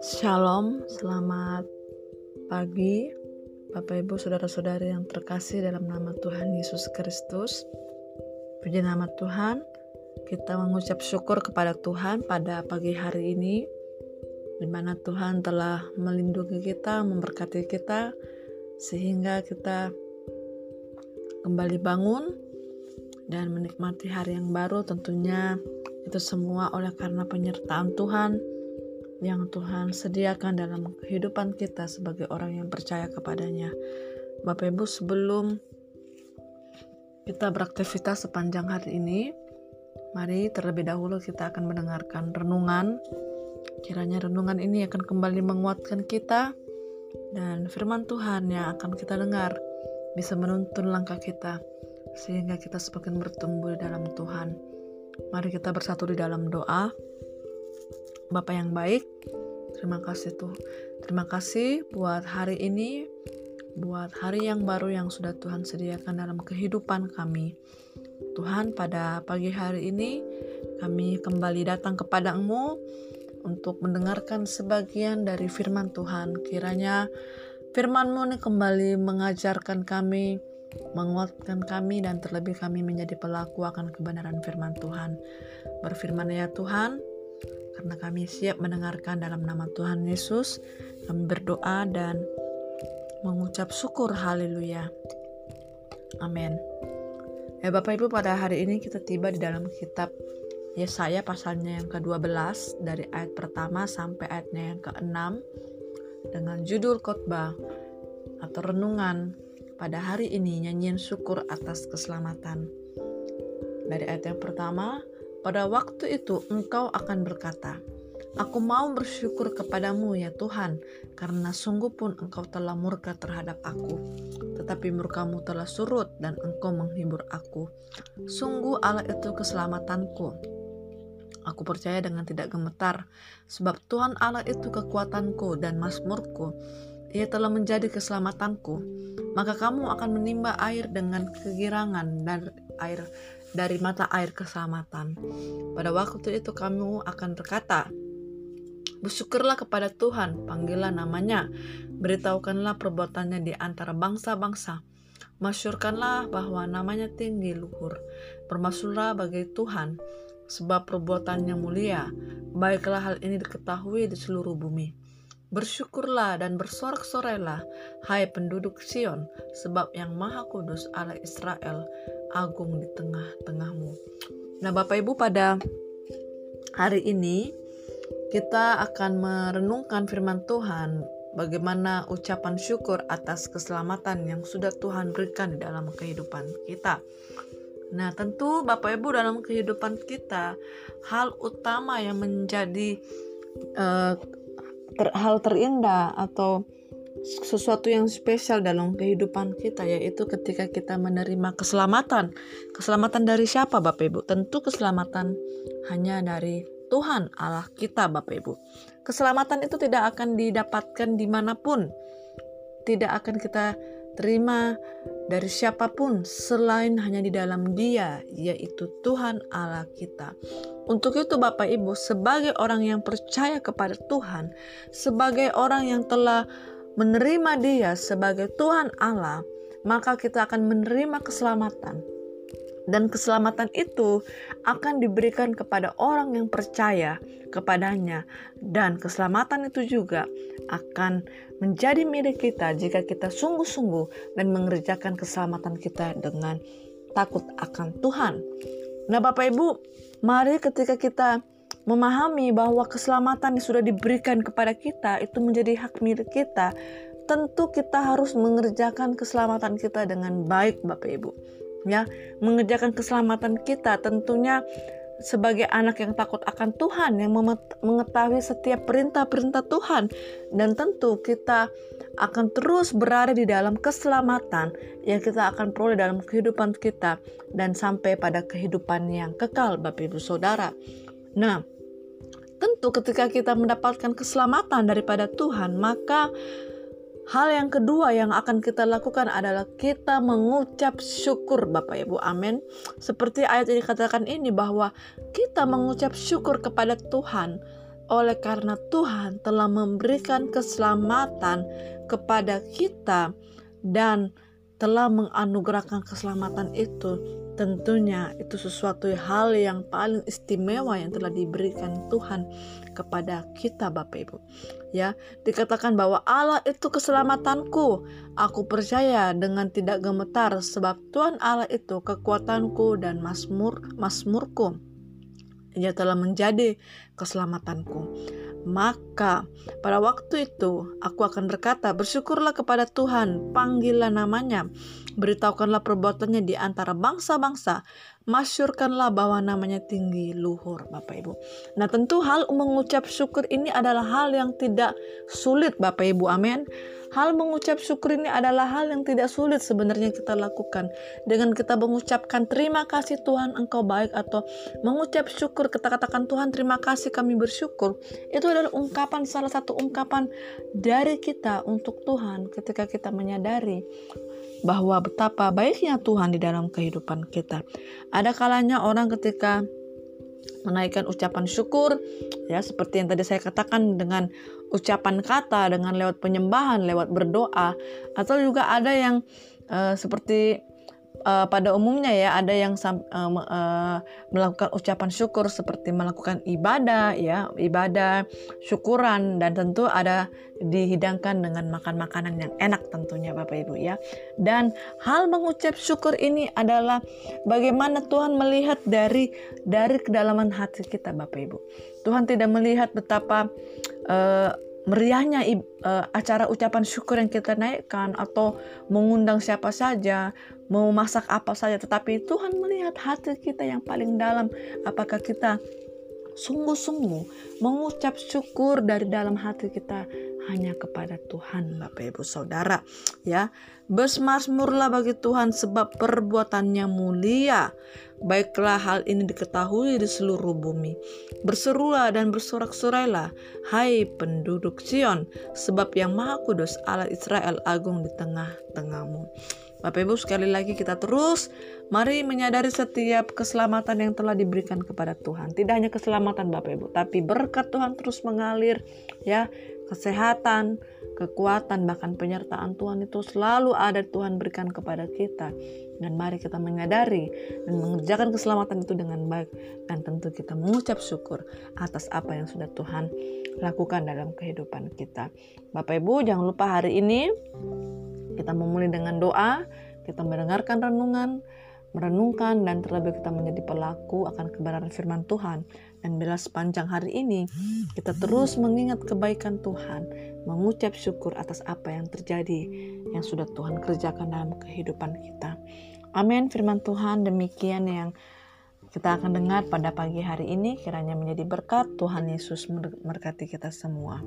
Shalom, selamat pagi Bapak Ibu Saudara-saudari yang terkasih dalam nama Tuhan Yesus Kristus. Puji nama Tuhan Kita mengucap syukur kepada Tuhan pada pagi hari ini di mana Tuhan telah melindungi kita, memberkati kita sehingga kita kembali bangun dan menikmati hari yang baru tentunya itu semua oleh karena penyertaan Tuhan yang Tuhan sediakan dalam kehidupan kita sebagai orang yang percaya kepadanya. Bapak Ibu sebelum kita beraktivitas sepanjang hari ini, mari terlebih dahulu kita akan mendengarkan renungan. Kiranya renungan ini akan kembali menguatkan kita dan firman Tuhan yang akan kita dengar bisa menuntun langkah kita sehingga kita semakin bertumbuh di dalam Tuhan. Mari kita bersatu di dalam doa. Bapak yang baik, terima kasih tuh. Terima kasih buat hari ini, buat hari yang baru yang sudah Tuhan sediakan dalam kehidupan kami. Tuhan, pada pagi hari ini kami kembali datang kepadamu untuk mendengarkan sebagian dari firman Tuhan. Kiranya Firman-Mu ini kembali mengajarkan kami, menguatkan kami, dan terlebih kami menjadi pelaku akan kebenaran firman Tuhan. Berfirman ya Tuhan, karena kami siap mendengarkan dalam nama Tuhan Yesus, kami berdoa dan mengucap syukur haleluya. Amin. Ya Bapak Ibu pada hari ini kita tiba di dalam kitab Yesaya pasalnya yang ke-12 dari ayat pertama sampai ayatnya yang ke-6 dengan judul khotbah atau renungan pada hari ini nyanyian syukur atas keselamatan. Dari ayat yang pertama, pada waktu itu engkau akan berkata, Aku mau bersyukur kepadamu ya Tuhan, karena sungguh pun engkau telah murka terhadap aku. Tetapi murkamu telah surut dan engkau menghibur aku. Sungguh Allah itu keselamatanku Aku percaya dengan tidak gemetar, sebab Tuhan Allah itu kekuatanku dan masmurku. Ia telah menjadi keselamatanku. Maka kamu akan menimba air dengan kegirangan dan air dari mata air keselamatan. Pada waktu itu kamu akan berkata, Bersyukurlah kepada Tuhan, panggillah namanya, beritahukanlah perbuatannya di antara bangsa-bangsa. Masyurkanlah bahwa namanya tinggi luhur. Bermaksudlah bagi Tuhan, sebab perbuatannya mulia. Baiklah hal ini diketahui di seluruh bumi. Bersyukurlah dan bersorak-sorailah, hai penduduk Sion, sebab yang Maha Kudus Allah Israel agung di tengah-tengahmu. Nah, Bapak Ibu, pada hari ini kita akan merenungkan firman Tuhan bagaimana ucapan syukur atas keselamatan yang sudah Tuhan berikan di dalam kehidupan kita. Nah, tentu Bapak Ibu dalam kehidupan kita hal utama yang menjadi uh, ter, hal terindah atau sesuatu yang spesial dalam kehidupan kita yaitu ketika kita menerima keselamatan. Keselamatan dari siapa Bapak Ibu? Tentu keselamatan hanya dari Tuhan Allah kita Bapak Ibu. Keselamatan itu tidak akan didapatkan di mana pun. Tidak akan kita terima dari siapa pun selain hanya di dalam Dia, yaitu Tuhan Allah kita. Untuk itu, Bapak Ibu, sebagai orang yang percaya kepada Tuhan, sebagai orang yang telah menerima Dia sebagai Tuhan Allah, maka kita akan menerima keselamatan dan keselamatan itu akan diberikan kepada orang yang percaya kepadanya dan keselamatan itu juga akan menjadi milik kita jika kita sungguh-sungguh dan mengerjakan keselamatan kita dengan takut akan Tuhan. Nah, Bapak Ibu, mari ketika kita memahami bahwa keselamatan yang sudah diberikan kepada kita itu menjadi hak milik kita, tentu kita harus mengerjakan keselamatan kita dengan baik, Bapak Ibu ya mengerjakan keselamatan kita tentunya sebagai anak yang takut akan Tuhan yang mengetahui setiap perintah-perintah Tuhan dan tentu kita akan terus berada di dalam keselamatan yang kita akan peroleh dalam kehidupan kita dan sampai pada kehidupan yang kekal Bapak Ibu Saudara. Nah, tentu ketika kita mendapatkan keselamatan daripada Tuhan, maka Hal yang kedua yang akan kita lakukan adalah kita mengucap syukur Bapak Ibu. Amin. Seperti ayat yang dikatakan ini bahwa kita mengucap syukur kepada Tuhan oleh karena Tuhan telah memberikan keselamatan kepada kita dan telah menganugerahkan keselamatan itu Tentunya itu sesuatu hal yang paling istimewa yang telah diberikan Tuhan kepada kita Bapak Ibu. Ya, dikatakan bahwa Allah itu keselamatanku. Aku percaya dengan tidak gemetar sebab Tuhan Allah itu kekuatanku dan masmur masmurku. Ia telah menjadi keselamatanku. Maka pada waktu itu aku akan berkata, bersyukurlah kepada Tuhan, panggillah namanya, beritahukanlah perbuatannya di antara bangsa-bangsa, masyurkanlah bahwa namanya tinggi luhur Bapak Ibu. Nah tentu hal mengucap syukur ini adalah hal yang tidak sulit Bapak Ibu, amin. Hal mengucap syukur ini adalah hal yang tidak sulit sebenarnya kita lakukan. Dengan kita mengucapkan terima kasih Tuhan engkau baik atau mengucap syukur kita katakan Tuhan terima kasih kami bersyukur. Itu adalah ungkapan salah satu ungkapan dari kita untuk Tuhan ketika kita menyadari bahwa betapa baiknya Tuhan di dalam kehidupan kita. Ada kalanya orang ketika menaikkan ucapan syukur ya seperti yang tadi saya katakan dengan ucapan kata dengan lewat penyembahan lewat berdoa atau juga ada yang uh, seperti uh, pada umumnya ya ada yang uh, uh, melakukan ucapan syukur seperti melakukan ibadah ya ibadah syukuran dan tentu ada dihidangkan dengan makan makanan yang enak tentunya Bapak Ibu ya. Dan hal mengucap syukur ini adalah bagaimana Tuhan melihat dari dari kedalaman hati kita Bapak Ibu. Tuhan tidak melihat betapa uh, meriahnya uh, acara ucapan syukur yang kita naikkan atau mengundang siapa saja, mau masak apa saja, tetapi Tuhan melihat hati kita yang paling dalam. Apakah kita sungguh-sungguh mengucap syukur dari dalam hati kita hanya kepada Tuhan Bapak Ibu Saudara ya. Bersemasmurlah bagi Tuhan sebab perbuatannya mulia. Baiklah hal ini diketahui di seluruh bumi. Berserulah dan bersorak-sorailah hai penduduk Sion sebab yang maha kudus Allah Israel agung di tengah-tengahmu Bapak Ibu sekali lagi kita terus mari menyadari setiap keselamatan yang telah diberikan kepada Tuhan. Tidak hanya keselamatan Bapak Ibu, tapi berkat Tuhan terus mengalir ya kesehatan, kekuatan, bahkan penyertaan Tuhan itu selalu ada Tuhan berikan kepada kita. Dan mari kita menyadari dan mengerjakan keselamatan itu dengan baik. Dan tentu kita mengucap syukur atas apa yang sudah Tuhan lakukan dalam kehidupan kita. Bapak Ibu jangan lupa hari ini kita memulai dengan doa, kita mendengarkan renungan, merenungkan dan terlebih kita menjadi pelaku akan kebenaran firman Tuhan dan bila sepanjang hari ini kita terus mengingat kebaikan Tuhan, mengucap syukur atas apa yang terjadi yang sudah Tuhan kerjakan dalam kehidupan kita. Amin. Firman Tuhan demikian yang kita akan dengar pada pagi hari ini kiranya menjadi berkat Tuhan Yesus memberkati kita semua.